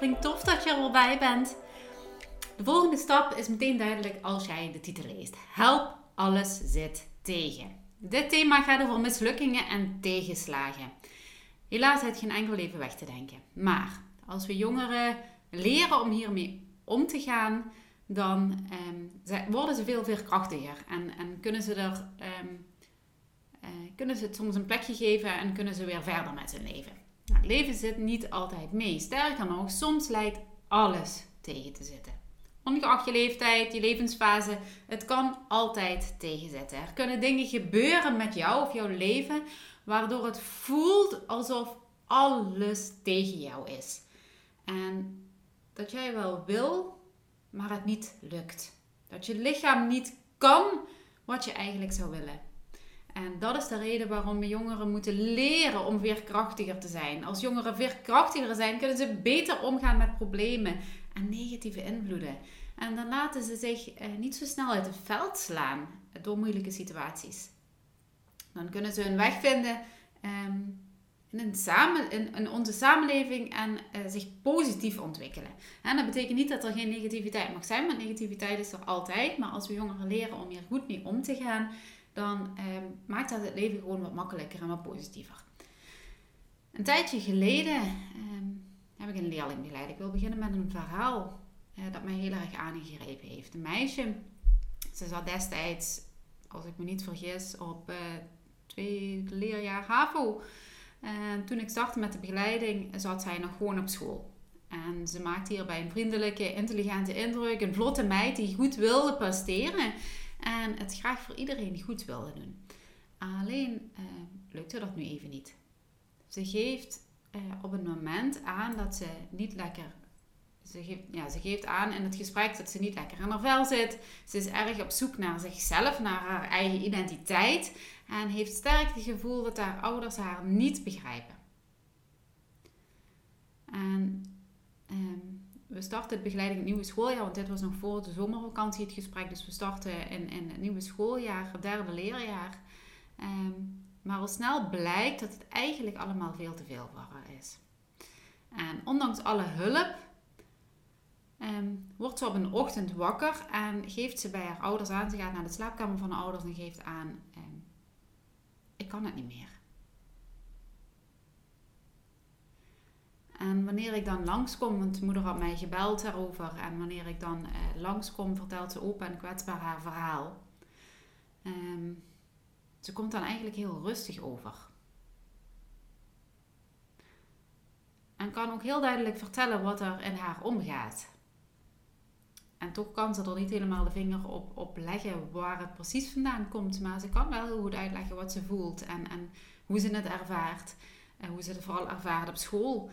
Aflevering. Tof dat je er weer bij bent. De volgende stap is meteen duidelijk als jij de titel leest. Help, alles zit tegen. Dit thema gaat over mislukkingen en tegenslagen. Helaas heeft geen enkel leven weg te denken. Maar als we jongeren leren om hiermee om te gaan, dan um, worden ze veel veerkrachtiger en, en kunnen ze er um, uh, kunnen ze het soms een plekje geven en kunnen ze weer verder met hun leven. Het leven zit niet altijd mee. Sterker nog, soms lijkt alles tegen te zitten. Ongeacht je leeftijd, je levensfase, het kan altijd tegenzitten. Er kunnen dingen gebeuren met jou of jouw leven, waardoor het voelt alsof alles tegen jou is. En dat jij wel wil, maar het niet lukt. Dat je lichaam niet kan wat je eigenlijk zou willen. En dat is de reden waarom we jongeren moeten leren om veerkrachtiger te zijn. Als jongeren veerkrachtiger zijn, kunnen ze beter omgaan met problemen en negatieve invloeden. En dan laten ze zich eh, niet zo snel uit het veld slaan door moeilijke situaties. Dan kunnen ze hun weg vinden ehm, in, onze samenleving en uh, zich positief ontwikkelen. En dat betekent niet dat er geen negativiteit mag zijn, want negativiteit is er altijd. Maar als we jongeren leren om hier goed mee om te gaan, dan ehm, maakt dat het leven gewoon wat makkelijker en wat positiever. Een tijdje geleden ehm, heb ik een leerling begeleid. Ik wil beginnen met een verhaal eh, dat mij heel erg aangegrepen heeft. Een meisje, ze zat destijds, als ik me niet vergis, op uh, twee leerjaar HAVO. En toen ik startte met de begeleiding, zat zij nog gewoon op school. En ze maakte hierbij een vriendelijke, intelligente indruk. Een vlotte meid die goed wilde presteren. En het graag voor iedereen goed wilde doen. Alleen uh, lukte dat nu even niet. Ze geeft uh, op een moment aan dat ze niet lekker. Ze geeft, ja, ze geeft aan in het gesprek dat ze niet lekker in haar vel zit. Ze is erg op zoek naar zichzelf, naar haar eigen identiteit. En heeft sterk het gevoel dat haar ouders haar niet begrijpen. En we starten het begeleiding het nieuwe schooljaar, want dit was nog voor de zomervakantie het gesprek. Dus we starten in, in het nieuwe schooljaar, het derde leerjaar. Ehm, maar al snel blijkt dat het eigenlijk allemaal veel te veel voor is. En ondanks alle hulp ehm, wordt ze op een ochtend wakker en geeft ze bij haar ouders aan. Ze gaat naar de slaapkamer van haar ouders en geeft aan: ehm, Ik kan het niet meer. En wanneer ik dan langskom, want moeder had mij gebeld daarover. En wanneer ik dan eh, langskom, vertelt ze open en kwetsbaar haar verhaal. Ehm, ze komt dan eigenlijk heel rustig over. En kan ook heel duidelijk vertellen wat er in haar omgaat. En toch kan ze er niet helemaal de vinger op, op leggen waar het precies vandaan komt. Maar ze kan wel heel goed uitleggen wat ze voelt en, en hoe ze het ervaart. En hoe ze het vooral ervaart op school.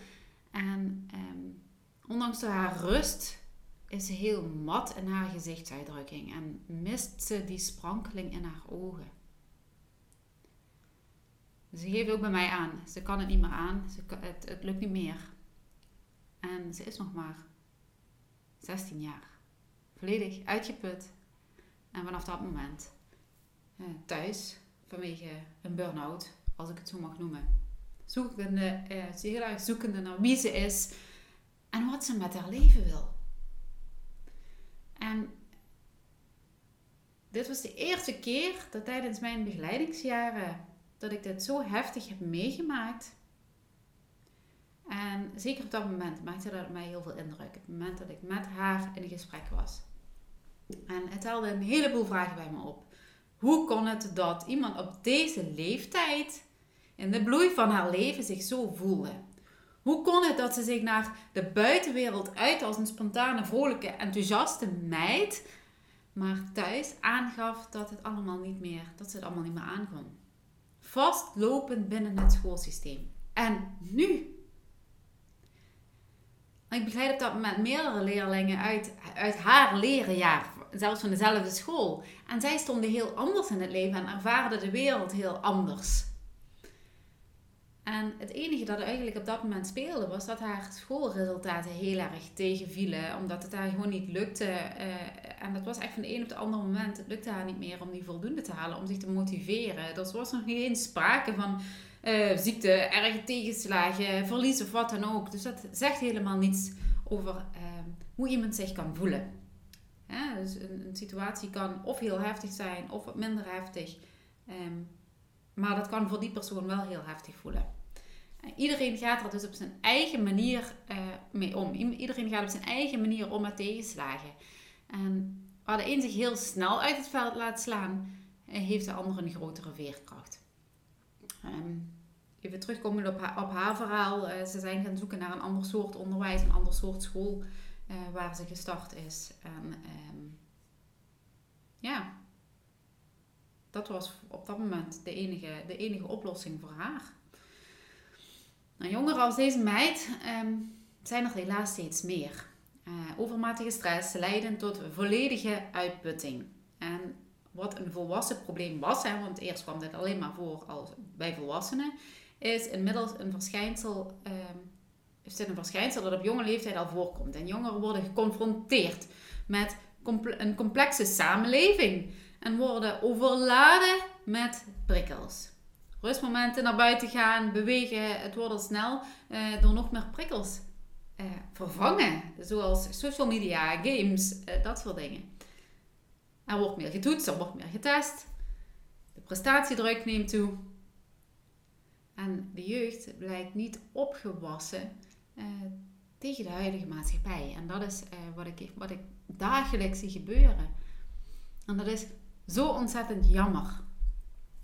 En um, ondanks haar rust is ze heel mat in haar gezichtsuitdrukking en mist ze die sprankeling in haar ogen. Ze geeft ook bij mij aan, ze kan het niet meer aan, ze, het, het lukt niet meer. En ze is nog maar 16 jaar, volledig uitgeput. En vanaf dat moment uh, thuis vanwege een burn-out, als ik het zo mag noemen zoekende, uh, ze heel erg zoekende naar wie ze is en wat ze met haar leven wil. En dit was de eerste keer dat tijdens mijn begeleidingsjaren dat ik dit zo heftig heb meegemaakt. En zeker op dat moment maakte dat mij heel veel indruk. Het moment dat ik met haar in gesprek was. En het haalde een heleboel vragen bij me op. Hoe kon het dat iemand op deze leeftijd, in de bloei van haar leven, zich zo voelde? Hoe kon het dat ze zich naar de buitenwereld uit als een spontane, vrolijke, enthousiaste meid, maar thuis aangaf dat het allemaal niet meer, dat ze het allemaal niet meer aankon? Vastlopend binnen het schoolsysteem. En nu? Ik begeleid dat moment meerdere leerlingen uit, uit haar lerenjaar, zelfs van dezelfde school. En zij stonden heel anders in het leven en ervaarden de wereld heel anders. En het enige dat er eigenlijk op dat moment speelde, was dat haar schoolresultaten heel erg tegenvielen. Omdat het haar gewoon niet lukte. Uh, en dat was echt van de een op de andere moment. Het lukte haar niet meer om die voldoende te halen, om zich te motiveren. Er was nog niet eens sprake van uh, ziekte, erge tegenslagen, verlies of wat dan ook. Dus dat zegt helemaal niets over uh, hoe iemand zich kan voelen. dus een, situatie kan of heel heftig zijn of wat minder heftig. Um, maar dat kan voor die persoon wel heel heftig voelen. Iedereen gaat er dus op zijn eigen manier uh, mee om. Iedereen gaat op zijn eigen manier om met tegenslagen. En waar de een zich heel snel uit het veld laat slaan, heeft de ander een grotere veerkracht. Um, even terugkomen op haar, op haar verhaal. Uh, ze zijn gaan zoeken naar een ander soort onderwijs, een ander soort school waar ze gestart is. En um, ja, dat was op dat moment de enige, de enige oplossing voor haar. Nou, jongeren als deze meid um, zijn er helaas steeds meer. Uh, overmatige stress leiden tot volledige uitputting. En wat een volwassen probleem was, hè, want eerst kwam dit alleen maar voor als, bij volwassenen, is inmiddels een verschijnsel, um, is dit een verschijnsel dat op jonge leeftijd al voorkomt. En jongeren worden geconfronteerd met een complexe samenleving en worden overladen met prikkels. Rustmomenten naar buiten gaan, bewegen, het wordt al snel uh, door nog meer prikkels uh, vervangen. Zoals social media, games, uh, dat soort dingen. Er wordt meer getoetst, er wordt meer getest. De prestatiedruk neemt toe. En de jeugd blijkt niet opgewassen tegen de huidige maatschappij. En dat is wat, ik, wat ik dagelijks zie gebeuren. En dat is zo ontzettend jammer.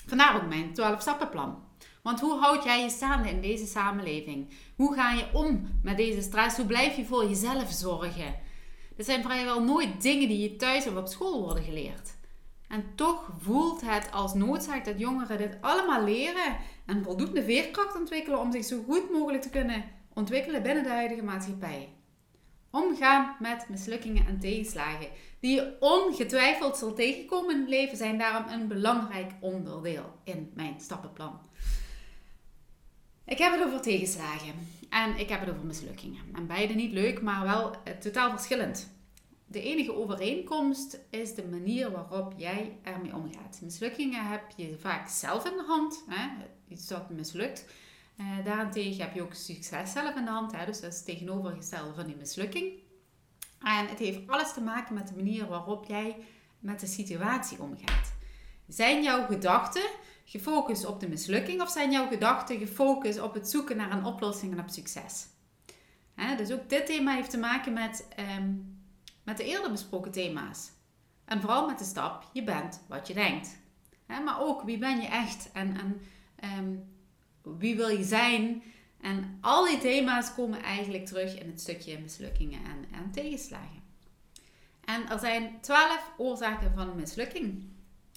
Vandaar ook mijn 12 stappenplan. Want hoe houd jij je staande in deze samenleving? Hoe ga je om met deze stress? Hoe blijf je voor jezelf zorgen? Dit zijn vrijwel nooit dingen die je thuis of op school worden geleerd. En toch voelt het als noodzaak dat jongeren dit allemaal leren en voldoende veerkracht ontwikkelen om zich zo goed mogelijk te kunnen ontwikkelen binnen de huidige maatschappij. Omgaan met mislukkingen en tegenslagen, die je ongetwijfeld zult tegenkomen in het leven, zijn daarom een belangrijk onderdeel in mijn stappenplan. Ik heb het over tegenslagen en ik heb het over mislukkingen. En beide niet leuk, maar wel eh, totaal verschillend. De enige overeenkomst is de manier waarop jij ermee omgaat. Mislukkingen heb je vaak zelf in de hand. Hè? Iets dat mislukt. Uh, daarentegen heb je ook succes zelf in de hand. Hè? Dus dat is tegenovergestelde van die mislukking. En het heeft alles te maken met de manier waarop jij met de situatie omgaat. Zijn jouw gedachten gefocust op de mislukking of zijn jouw gedachten gefocust op het zoeken naar een oplossing en op succes? dus ook dit thema heeft te maken met, um, met de eerder besproken thema's. En vooral met de stap, je bent wat je denkt. maar ook, wie ben je echt? En, en um, wie wil je zijn? En al die thema's komen eigenlijk terug in het stukje mislukkingen en, en tegenslagen. En er zijn twaalf oorzaken van mislukking.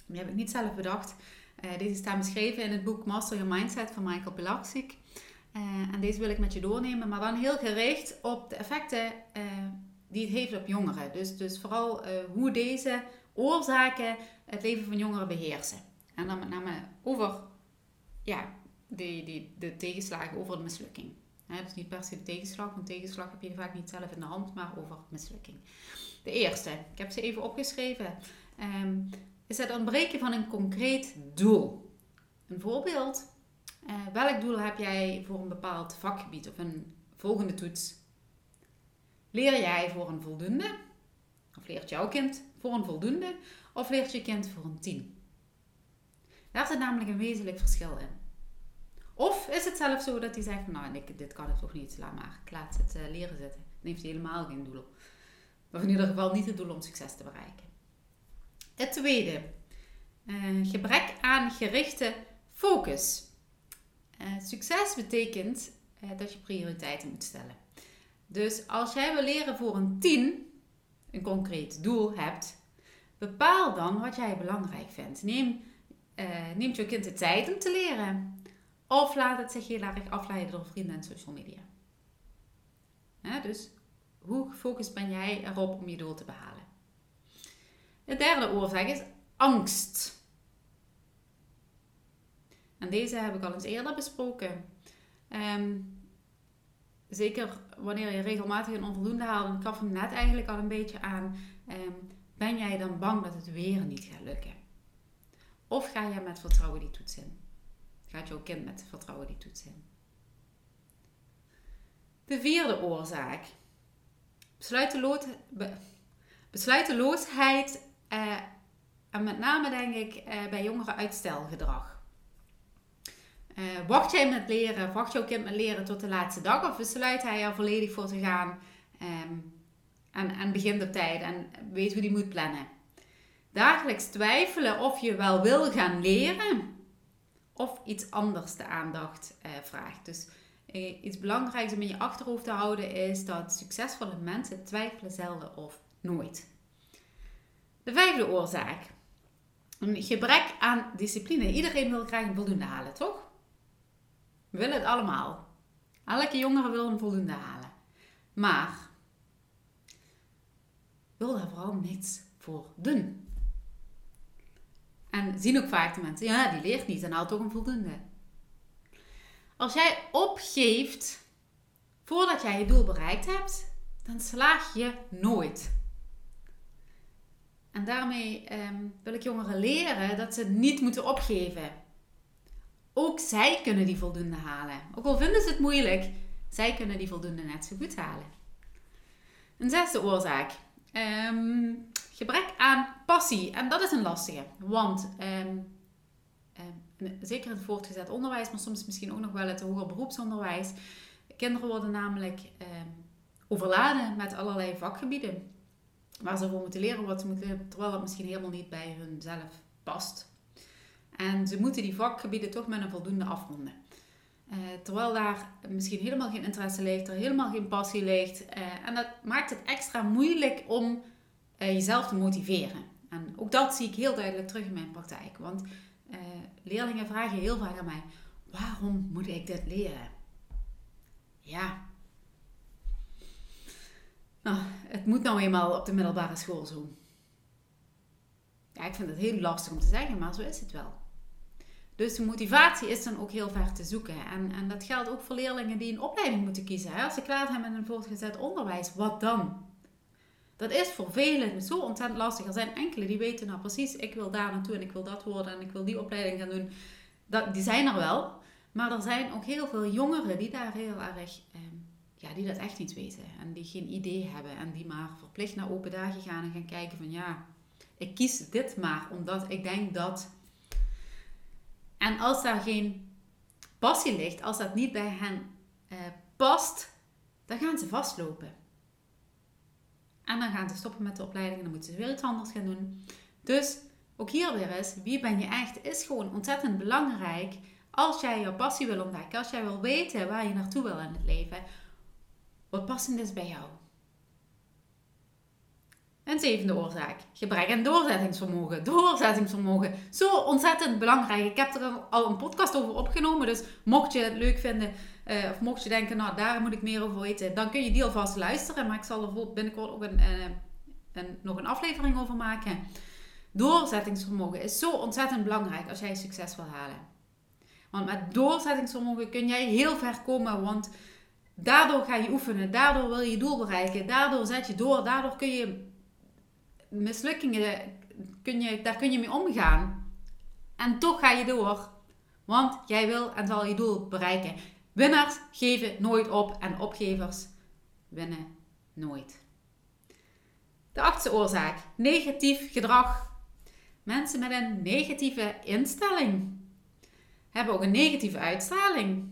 Die heb ik niet zelf bedacht. Uh, deze staan beschreven in het boek Master Your Mindset van Michael Pilarczyk. Uh, en deze wil ik met je doornemen, maar dan heel gericht op de effecten uh, die het heeft op jongeren. Dus, dus vooral hoe deze oorzaken het leven van jongeren beheersen. En dan met name over ja, die, de tegenslagen over de mislukking. He, dus niet per se de tegenslag, want tegenslag heb je vaak niet zelf in de hand, maar over mislukking. De eerste, ik heb ze even opgeschreven, um, is het ontbreken van een concreet doel. Een voorbeeld, uh, welk doel heb jij voor een bepaald vakgebied of een volgende toets? Leer jij voor een voldoende? Of leert jouw kind voor een voldoende of leert je kind voor een 10? Daar zit namelijk een wezenlijk verschil in. Of is het zelfs zo dat hij zegt: Nou, dit kan ik toch niet, laat maar, ik laat het uh, leren zitten. Dan heeft hij helemaal geen doel. Of in ieder geval niet het doel om succes te bereiken. Het tweede, uh, gebrek aan gerichte focus. Uh, succes betekent dat je prioriteiten moet stellen. Dus als jij wil leren voor een 10, een concreet doel hebt, bepaal dan wat jij belangrijk vindt. Neem, neemt je kind de tijd om te leren. Of laat het zich heel erg afleiden door vrienden en social media. dus hoe gefocust ben jij erop om je doel te behalen? De derde oorzaak is angst. En deze heb ik al eens eerder besproken. Ehm, zeker wanneer je regelmatig een onvoldoende haalt, en ik gaf hem net eigenlijk al een beetje aan, ehm, ben jij dan bang dat het weer niet gaat lukken? Of ga je met vertrouwen die toets in? Gaat jouw kind met vertrouwen die toets in? De vierde oorzaak. besluiteloosheid eh, en met name denk ik eh, bij jongeren uitstelgedrag. Uh, wacht jij met leren, wacht jouw kind met leren tot de laatste dag of besluit hij er volledig voor te gaan um, en, en begint op tijd en weet hoe die moet plannen? Dagelijks twijfelen of je wel wil gaan leren of iets anders de aandacht uh, vraagt. Dus uh, iets belangrijks om in je achterhoofd te houden is dat succesvolle mensen twijfelen zelden of nooit. De vijfde oorzaak. Een gebrek aan discipline. Iedereen wil graag een voldoende halen, toch? We willen het allemaal. Elke jongere wil een voldoende halen. Maar wil daar vooral niets voor doen. En zien ook vaak de mensen, ja, die leert niet en haalt toch een voldoende. Als jij opgeeft voordat jij je doel bereikt hebt, dan slaag je nooit. En daarmee ehm, wil ik jongeren leren dat ze niet moeten opgeven. Ook zij kunnen die voldoende halen. Ook al vinden ze het moeilijk, zij kunnen die voldoende net zo goed halen. Een zesde oorzaak. Um, gebrek aan passie. En dat is een lastige. Want ehm, ehm, zeker in het voortgezet onderwijs, maar soms misschien ook nog wel het hoger beroepsonderwijs. Kinderen worden namelijk overladen met allerlei vakgebieden. Waar ze voor moeten leren wat ze moeten terwijl dat misschien helemaal niet bij hunzelf past. En ze moeten die vakgebieden toch met een voldoende afronden. Uh, terwijl daar misschien helemaal geen interesse ligt, er helemaal geen passie ligt. Uh, en dat maakt het extra moeilijk om uh, jezelf te motiveren. En ook dat zie ik heel duidelijk terug in mijn praktijk. Want uh, leerlingen vragen heel vaak aan mij: waarom moet ik dit leren? Ja. Nou, het moet nou eenmaal op de middelbare school zo. Ja, ik vind het heel lastig om te zeggen, maar zo is het wel. Dus de motivatie is dan ook heel ver te zoeken. En, en dat geldt ook voor leerlingen die een opleiding moeten kiezen. Als ze klaar zijn met een voortgezet onderwijs, wat dan? Dat is voor velen zo ontzettend lastig. Er zijn enkele die weten nou precies, ik wil daar naartoe en ik wil dat worden en ik wil die opleiding gaan doen. Dat, die zijn er wel. Maar er zijn ook heel veel jongeren die daar heel erg, eh, ja, die dat echt niet weten. En die geen idee hebben en die maar verplicht naar open dagen gaan en gaan kijken van ja, ik kies dit maar omdat ik denk dat. En als daar geen passie ligt, als dat niet bij hen eh, past, dan gaan ze vastlopen. En dan gaan ze stoppen met de opleiding en dan moeten ze weer iets anders gaan doen. Dus ook hier weer eens, wie ben je echt, is gewoon ontzettend belangrijk. Als jij jouw passie wil ontdekken, als jij wil weten waar je naartoe wil in het leven, wat passend is bij jou. Een zevende oorzaak. Gebrek aan doorzettingsvermogen. Doorzettingsvermogen. Zo ontzettend belangrijk. Ik heb er al een podcast over opgenomen. Dus mocht je het leuk vinden, uh, of mocht je denken, nou daar moet ik meer over weten, dan kun je die alvast luisteren. Maar ik zal er binnenkort ook een, een, een, nog een aflevering over maken. Doorzettingsvermogen is zo ontzettend belangrijk als jij succes wil halen. Want met doorzettingsvermogen kun jij heel ver komen, want daardoor ga je oefenen, daardoor wil je je doel bereiken, daardoor zet je door, daardoor kun je mislukkingen, kun je, daar kun je mee omgaan. En toch ga je door, want jij wil en zal je doel bereiken. Winnaars geven nooit op en opgevers winnen nooit. De achtste oorzaak, negatief gedrag. Mensen met een negatieve instelling hebben ook een negatieve uitstraling.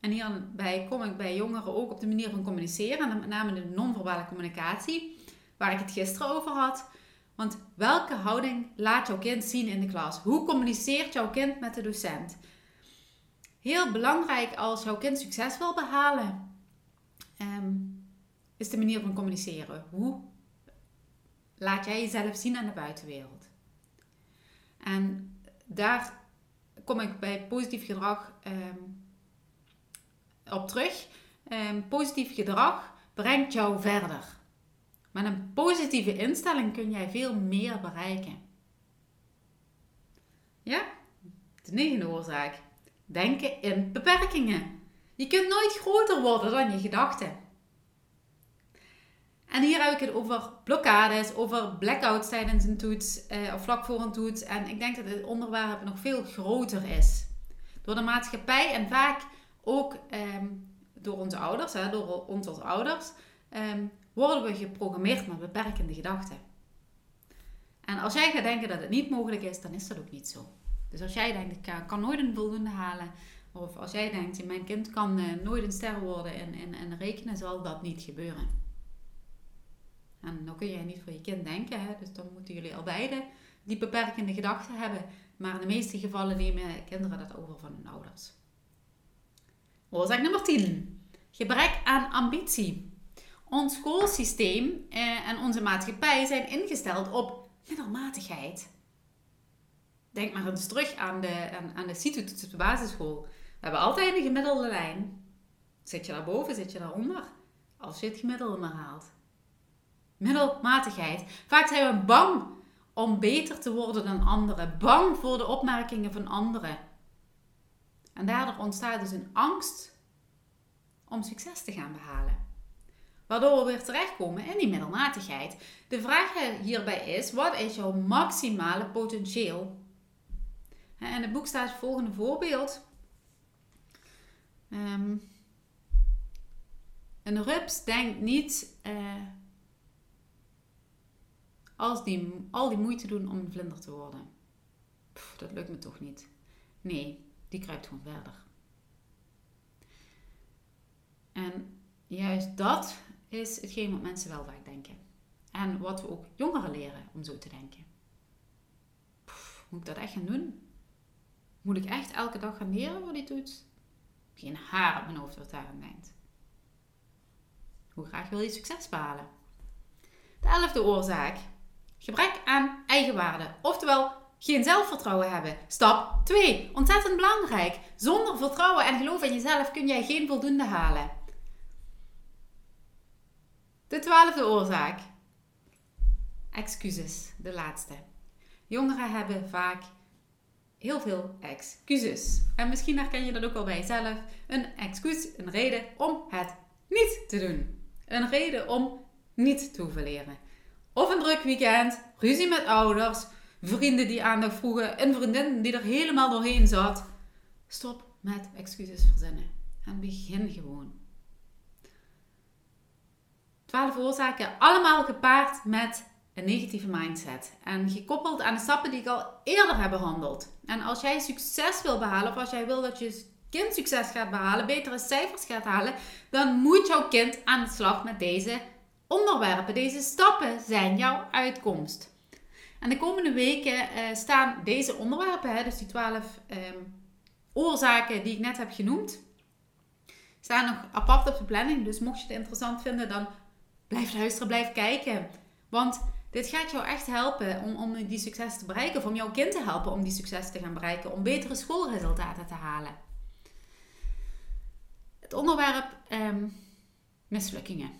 En hierbij kom ik bij jongeren ook op de manier van communiceren, en met name de non-verbale communicatie, waar ik het gisteren over had. Want welke houding laat jouw kind zien in de klas? Hoe communiceert jouw kind met de docent? Heel belangrijk als jouw kind succes wil behalen, ehm, is de manier van communiceren. Hoe laat jij jezelf zien aan de buitenwereld? En daar kom ik bij positief gedrag ehm, op terug. Um, positief gedrag brengt jou verder. Met een positieve instelling kun jij veel meer bereiken. Ja, de negende oorzaak. Denken in beperkingen. Je kunt nooit groter worden dan je gedachten. En hier heb ik het over blokkades, over blackouts tijdens een toets eh, of vlak voor een toets. En ik denk dat het onderwerp nog veel groter is. Door de maatschappij en vaak ook ehm, door onze ouders, hè, door ons als ouders, ehm, worden we geprogrammeerd met beperkende gedachten. En als jij gaat denken dat het niet mogelijk is, dan is dat ook niet zo. Dus als jij denkt, ik kan nooit een voldoende halen, of als jij denkt, mijn kind kan uh, nooit een ster worden en, en, en rekenen, zal dat niet gebeuren. En dan kun jij niet voor je kind denken, hè? dus dan moeten jullie al beide die beperkende gedachten hebben. Maar in de meeste gevallen nemen kinderen dat over van hun ouders. Oorzaak nummer 10. Gebrek aan ambitie. Ons schoolsysteem eh, en onze maatschappij zijn ingesteld op middelmatigheid. Denk maar eens terug aan de, aan, de CITO-toets op de basisschool. We hebben altijd een gemiddelde lijn. Zit je daarboven, zit je daaronder? Als je het gemiddelde maar haalt. Middelmatigheid. Vaak zijn we bang om beter te worden dan anderen. Bang voor de opmerkingen van anderen. En daardoor ontstaat dus een angst om succes te gaan behalen. Waardoor we weer terechtkomen in die middelmatigheid. De vraag hierbij is: wat is jouw maximale potentieel? In het boek staat het volgende voorbeeld. Um, een rups denkt niet uh, als die, al die moeite doen om een vlinder te worden. dat lukt me toch niet. Nee, die kruipt gewoon verder. En juist dat is hetgeen wat mensen wel vaak denken. En wat we ook jongeren leren om zo te denken. moet ik dat echt gaan doen? Moet ik echt elke dag gaan leren voor die toets? Geen haar op mijn hoofd wat daaraan denkt. Hoe graag wil je succes behalen? De elfde oorzaak. Gebrek aan eigenwaarde. Oftewel, geen zelfvertrouwen hebben. Stap 2. Ontzettend belangrijk. Zonder vertrouwen en geloof in jezelf kun jij geen voldoende halen. De twaalfde oorzaak. Excuses, de laatste. Jongeren hebben vaak heel veel excuses. En misschien herken je dat ook wel bij jezelf. Een excuus, een reden om het niet te doen. Een reden om niet te hoeven leren. Of een druk weekend, ruzie met ouders, vrienden die aandacht vroegen, een vriendin die er helemaal doorheen zat. Stop met excuses verzinnen en begin gewoon. 12 oorzaken, allemaal gepaard met een negatieve mindset. En gekoppeld aan de stappen die ik al eerder heb behandeld. En als jij succes wil behalen, of als jij wil dat je kind succes gaat behalen, betere cijfers gaat halen, dan moet jouw kind aan de slag met deze onderwerpen. Deze stappen zijn jouw uitkomst. En de komende weken uh, staan deze onderwerpen, hè, dus die 12 um, ehm, oorzaken die ik net heb genoemd, staan nog apart op de planning. Dus mocht je het interessant vinden, dan blijf luisteren, blijf kijken. Want dit gaat jou echt helpen om, om die succes te bereiken. Of om jouw kind te helpen om die succes te gaan bereiken. Om betere schoolresultaten te halen. Het onderwerp ehm, mislukkingen.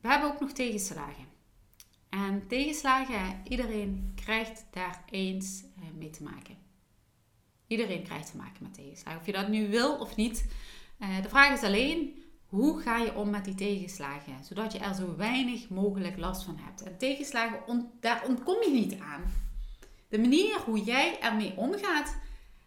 We hebben ook nog tegenslagen. En tegenslagen, iedereen krijgt daar eens eh, mee te maken. Iedereen krijgt te maken met tegenslagen. Of je dat nu wil of niet. Eh, de vraag is alleen hoe ga je om met die tegenslagen, zodat je er zo weinig mogelijk last van hebt? En tegenslagen, daar ontkom je niet aan. De manier hoe jij ermee omgaat,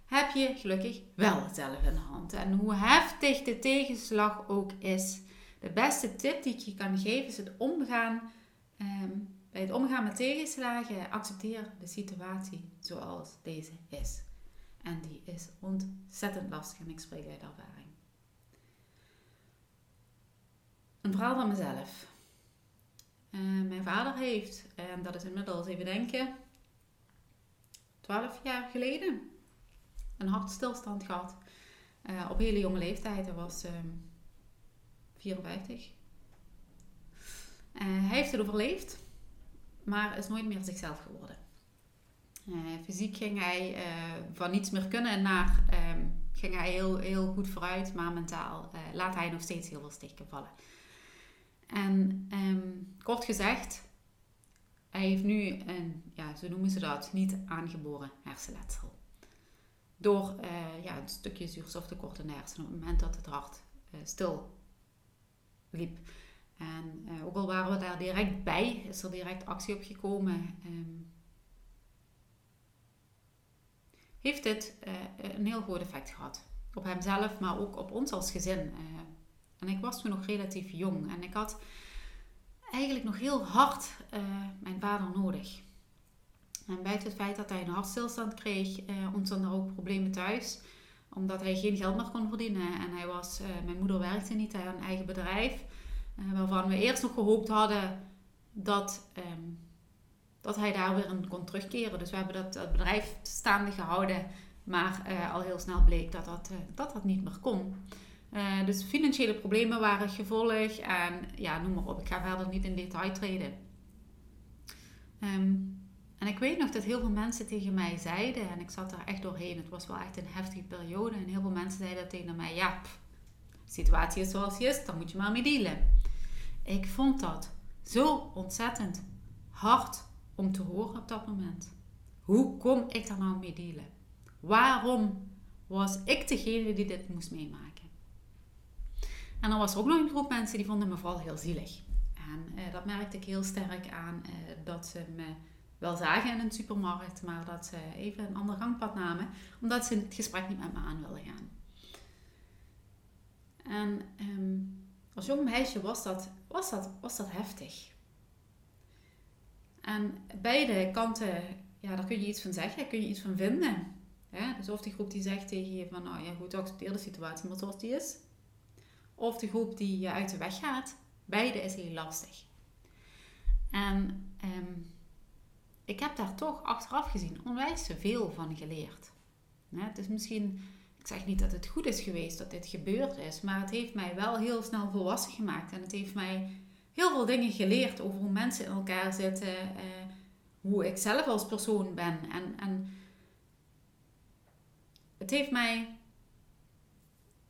heb je gelukkig wel zelf in de hand. En hoe heftig de tegenslag ook is, De beste tip die ik je kan geven is het omgaan. ehm, bij het omgaan met tegenslagen, accepteer de situatie zoals deze is. En die is ontzettend lastig en ik spreek uit ervaring. Een verhaal van mezelf. Eh, mijn vader heeft, en dat is inmiddels even denken, 12 jaar geleden een hartstilstand gehad. Uh, op hele jonge leeftijd, hij was uh, 54. Uh, hij heeft het overleefd, maar is nooit meer zichzelf geworden. Fysiek ging hij van niets meer kunnen naar um, ging hij heel, heel goed vooruit, maar mentaal laat hij nog steeds heel veel steken vallen. En um, kort gezegd, hij heeft nu een, ja, zo noemen ze dat, niet aangeboren hersenletsel. Door ja, een stukje zuurstoftekort in de hersenen op het moment dat het hart stil liep. En ook al waren we daar direct bij, is er direct actie op gekomen. Um, heeft dit uh, een heel groot effect gehad. Op hemzelf, maar ook op ons als gezin. Uh, en ik was toen nog relatief jong en ik had eigenlijk nog heel hard uh, mijn vader nodig. En buiten het feit dat hij een hartstilstand kreeg, ontstonden er ook problemen thuis. Omdat hij geen geld meer kon verdienen. En hij was, mijn moeder werkte niet, hij had een eigen bedrijf. waarvan we eerst nog gehoopt hadden dat... Um, dat hij daar weer in kon terugkeren. Dus we hebben dat, dat bedrijf staande gehouden. Maar uh, al heel snel bleek dat dat, uh, dat, dat niet meer kon. Uh, dus financiële problemen waren het gevolg. En ja, noem maar op. Ik ga verder niet in detail treden. Um, en ik weet nog dat heel veel mensen tegen mij zeiden. En ik zat daar echt doorheen. Het was wel echt een heftige periode. En heel veel mensen zeiden tegen mij. Ja, situatie is zoals die is. Dan moet je maar mee dealen. Ik vond dat zo ontzettend hard om te horen op dat moment. Hoe kom ik daar nou mee dealen? Waarom was ik degene die dit moest meemaken? En dan was er ook nog een groep mensen die vonden me vooral heel zielig. En eh, dat merkte ik heel sterk aan eh, dat ze me wel zagen in een supermarkt, maar dat ze even een ander gangpad namen, omdat ze het gesprek niet met me aan wilden gaan. En um, als jong meisje was dat, was dat, was dat heftig. En beide kanten, ja, daar kun je iets van zeggen, daar kun je iets van vinden. Ja, dus of die groep die zegt tegen je van, nou ja goed, accepteer de situatie maar zoals die is. Of de groep die je uit de weg gaat. Beide is heel lastig. En um, ik heb daar toch achteraf gezien onwijs veel van geleerd. Het is misschien, ik zeg niet dat het goed is geweest dat dit gebeurd is, maar het heeft mij wel heel snel volwassen gemaakt. En het heeft mij heel veel dingen geleerd over hoe mensen in elkaar zitten, uh, hoe ik zelf als persoon ben. En, en het heeft mij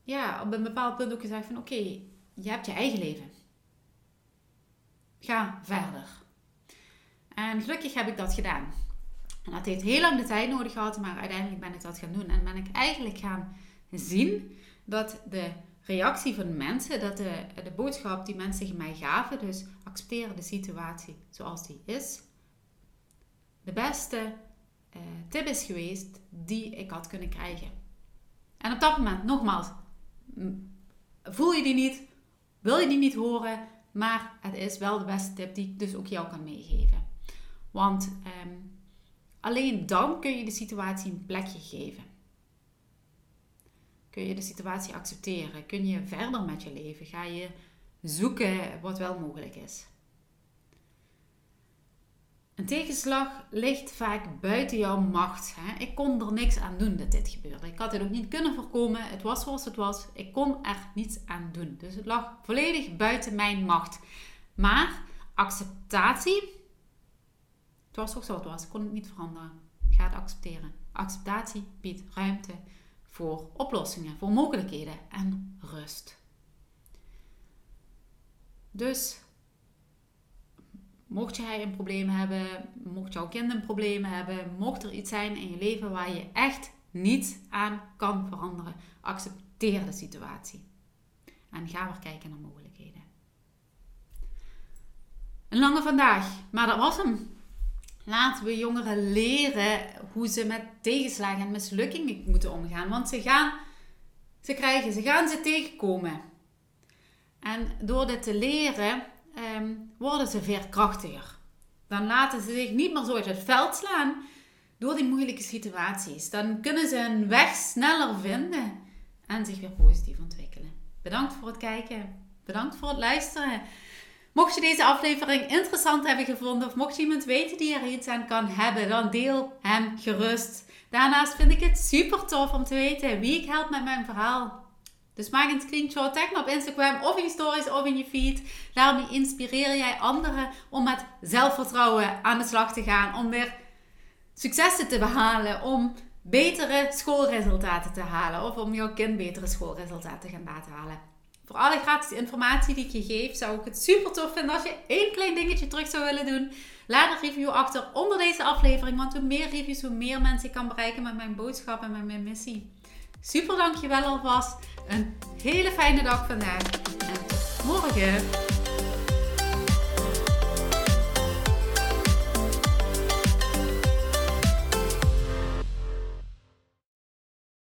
ja, op een bepaald punt ook gezegd van oké, je hebt je eigen leven. Ga verder. En gelukkig heb ik dat gedaan. En dat heeft heel lang de tijd nodig gehad, maar uiteindelijk ben ik dat gaan doen. En ben ik eigenlijk gaan zien dat de reactie van mensen, dat de, de boodschap die mensen mij gaven, dus accepteren de situatie zoals die is, de beste uh, tip is geweest die ik had kunnen krijgen. En op dat moment, nogmaals, voel je die niet, wil je die niet horen, maar het is wel de beste tip die ik dus ook jou kan meegeven. Want um, alleen dan kun je de situatie een plekje geven. Kun je de situatie accepteren? Kun je verder met je leven? Ga je zoeken wat wel mogelijk is? Een tegenslag ligt vaak buiten jouw macht. Hè? Ik kon er niks aan doen dat dit gebeurde. Ik had het ook niet kunnen voorkomen. Het was zoals het was. Ik kon er niets aan doen. Dus het lag volledig buiten mijn macht. Maar acceptatie. Het was toch zoals het was. Ik kon het niet veranderen. Ga het accepteren. Acceptatie biedt ruimte voor oplossingen, voor mogelijkheden en rust. Dus mocht jij een probleem hebben, mocht jouw kind een probleem hebben, mocht er iets zijn in je leven waar je echt niet aan kan veranderen, accepteer de situatie. En ga weer kijken naar mogelijkheden. Een lange vandaag, maar dat was hem. Laten we jongeren leren hoe ze met tegenslagen en mislukkingen moeten omgaan. Want ze gaan, ze krijgen, ze gaan ze tegenkomen. En door dit te leren, ehm, worden ze veerkrachtiger. Dan laten ze zich niet meer zo uit het veld slaan door die moeilijke situaties. Dan kunnen ze een weg sneller vinden en zich weer positief ontwikkelen. Bedankt voor het kijken. Bedankt voor het luisteren. Mocht je deze aflevering interessant hebben gevonden of mocht je iemand weten die er iets aan kan hebben, dan deel hem gerust. Daarnaast vind ik het super tof om te weten wie ik help met mijn verhaal. Dus maak een screenshot, tag me op Instagram of in je stories of in je feed. Daarmee inspireer jij anderen om met zelfvertrouwen aan de slag te gaan. Om weer successen te behalen. Om betere schoolresultaten te halen. Of om jouw kind betere schoolresultaten te gaan laten halen. Voor alle gratis informatie die ik je geef, zou ik het super tof vinden als je één klein dingetje terug zou willen doen. Laat een review achter onder deze aflevering. Want hoe meer reviews, hoe meer mensen ik kan bereiken met mijn boodschap en met mijn missie. Super dankjewel alvast. Een hele fijne dag vandaag. En tot morgen.